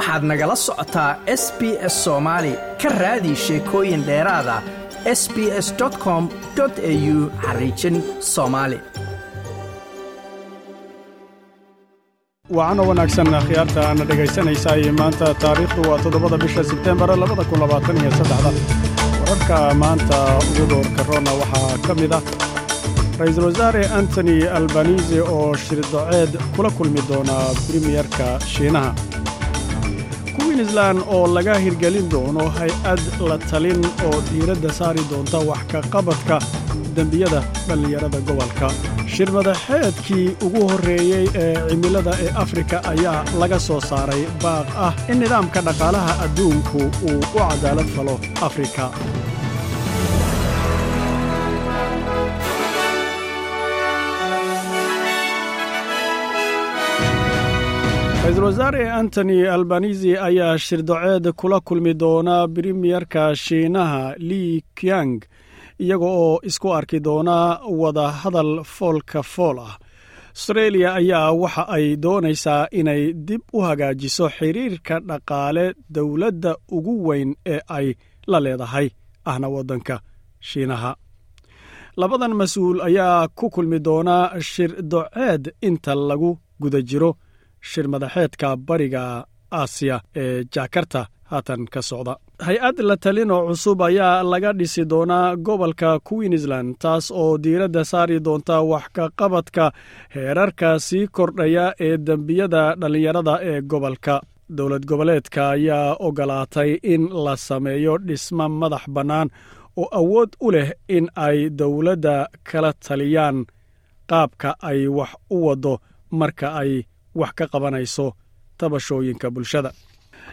waxaad nagala socotaa s b s soomaali ka raadi sheekooyin dheeraada s b s com au xariijin soomaali wacanoo wanaagsan khiyaarta aana dhegaysanaysaay maanta taariikhdu waa toddobada bisha sebtembar labada kun labaatan iyo saddexda. Wararka maanta ugu doorka roona waxaa ka mid ah. Ra'iisul wasaare antony albanisi oo shirdoceed kula kulmi doona bremiyerka shiinaha queensland oo laga hirgelin doono hay'ad la talin oo diiradda saari doonta wax ka qabadka dembiyada dhallinyarada gobolka. Shirmadaxeedkii ugu horreeyey ee cimilada ee afrika ayaa laga soo saaray baaq ah in nidaamka dhaqaalaha adduunku uu u cadaalad falo afrika ra'iisul wasaare antony albanisi ayaa shirdoceed kula kulmi doona bremiyerka shiinaha li kyang iyaga oo isku arki doona wada hadal foolka fool ah. Astreeliya ayaa waxa ay doonaysaa inay dib u hagaajiso xiriirka dhaqaale dowladda ugu weyn ee ay la leedahay ahna waddanka shiinaha. Labadan mas'uul ayaa ku kulmi doona shirdoceed inta lagu guda jiro shir madaxeedka bariga aasiya ee jakarta haatan ka socda. Hay'ad la talin oo cusub ayaa laga dhisi doonaa gobolka queensland taas oo diiradda saari doonta wax ka qabadka heerarka sii kordhaya ee dembiyada dhallinyarada ee gobolka. Dowlad goboleedka ayaa ogolaatay in la sameeyo dhismo madax bannaan oo awood u leh in ay dowladda kala taliyaan qaabka ay wax u waddo marka ay wax ka qabanayso tabashooyinka bulshada.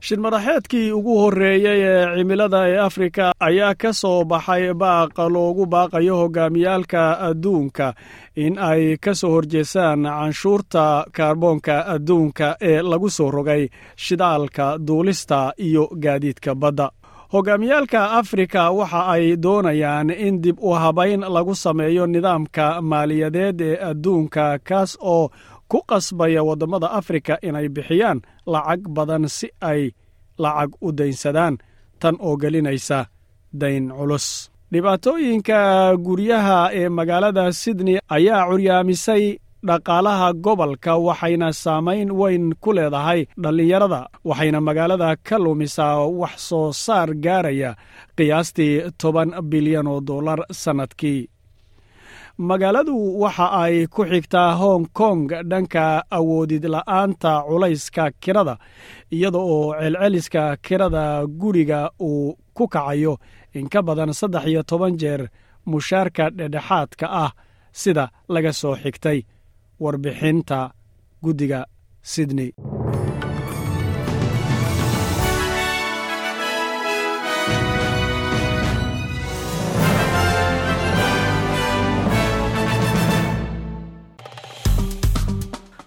Shirmadaxeedkii ugu horreeyey ee cimilada ee afrika ayaa ka soo baxay baaqa loogu baaqayo hogaamiyaalka adduunka in ay ka soo horjeesaan canshuurta kaarboonka adduunka ee lagu soo rogay shidaalka duulista iyo gaadiidka badda. Hogaamiyaalka afrika waxa ay doonayaan in dib u habayn lagu sameeyo nidaamka maaliyadeed ee adduunka kaas oo ku qasbaya waddamada afrika inay bixiyaan lacag badan si ay lacag u daynsadaan tan oo gelinaysa dayn culus. Dhibaatooyinka guryaha ee magaalada sydney ayaa curyaamisay dhaqaalaha gobolka waxayna saamayn weyn ku leedahay dhallinyarada waxayna magaalada ka lumisaa wax soo saar gaaraya qiyaastii toban bilyan oo dollar sannadkii magaaladu waxa ay ku xigtaa hong kong dhanka awoodid la'aanta culayska kirada iyada oo celceliska kirada guriga uu ku kacayo. In ka badan saddex iyo toban jeer mushaarka dhedhexaadka ah sida laga soo xigtay. Warbixinta guddiga sydney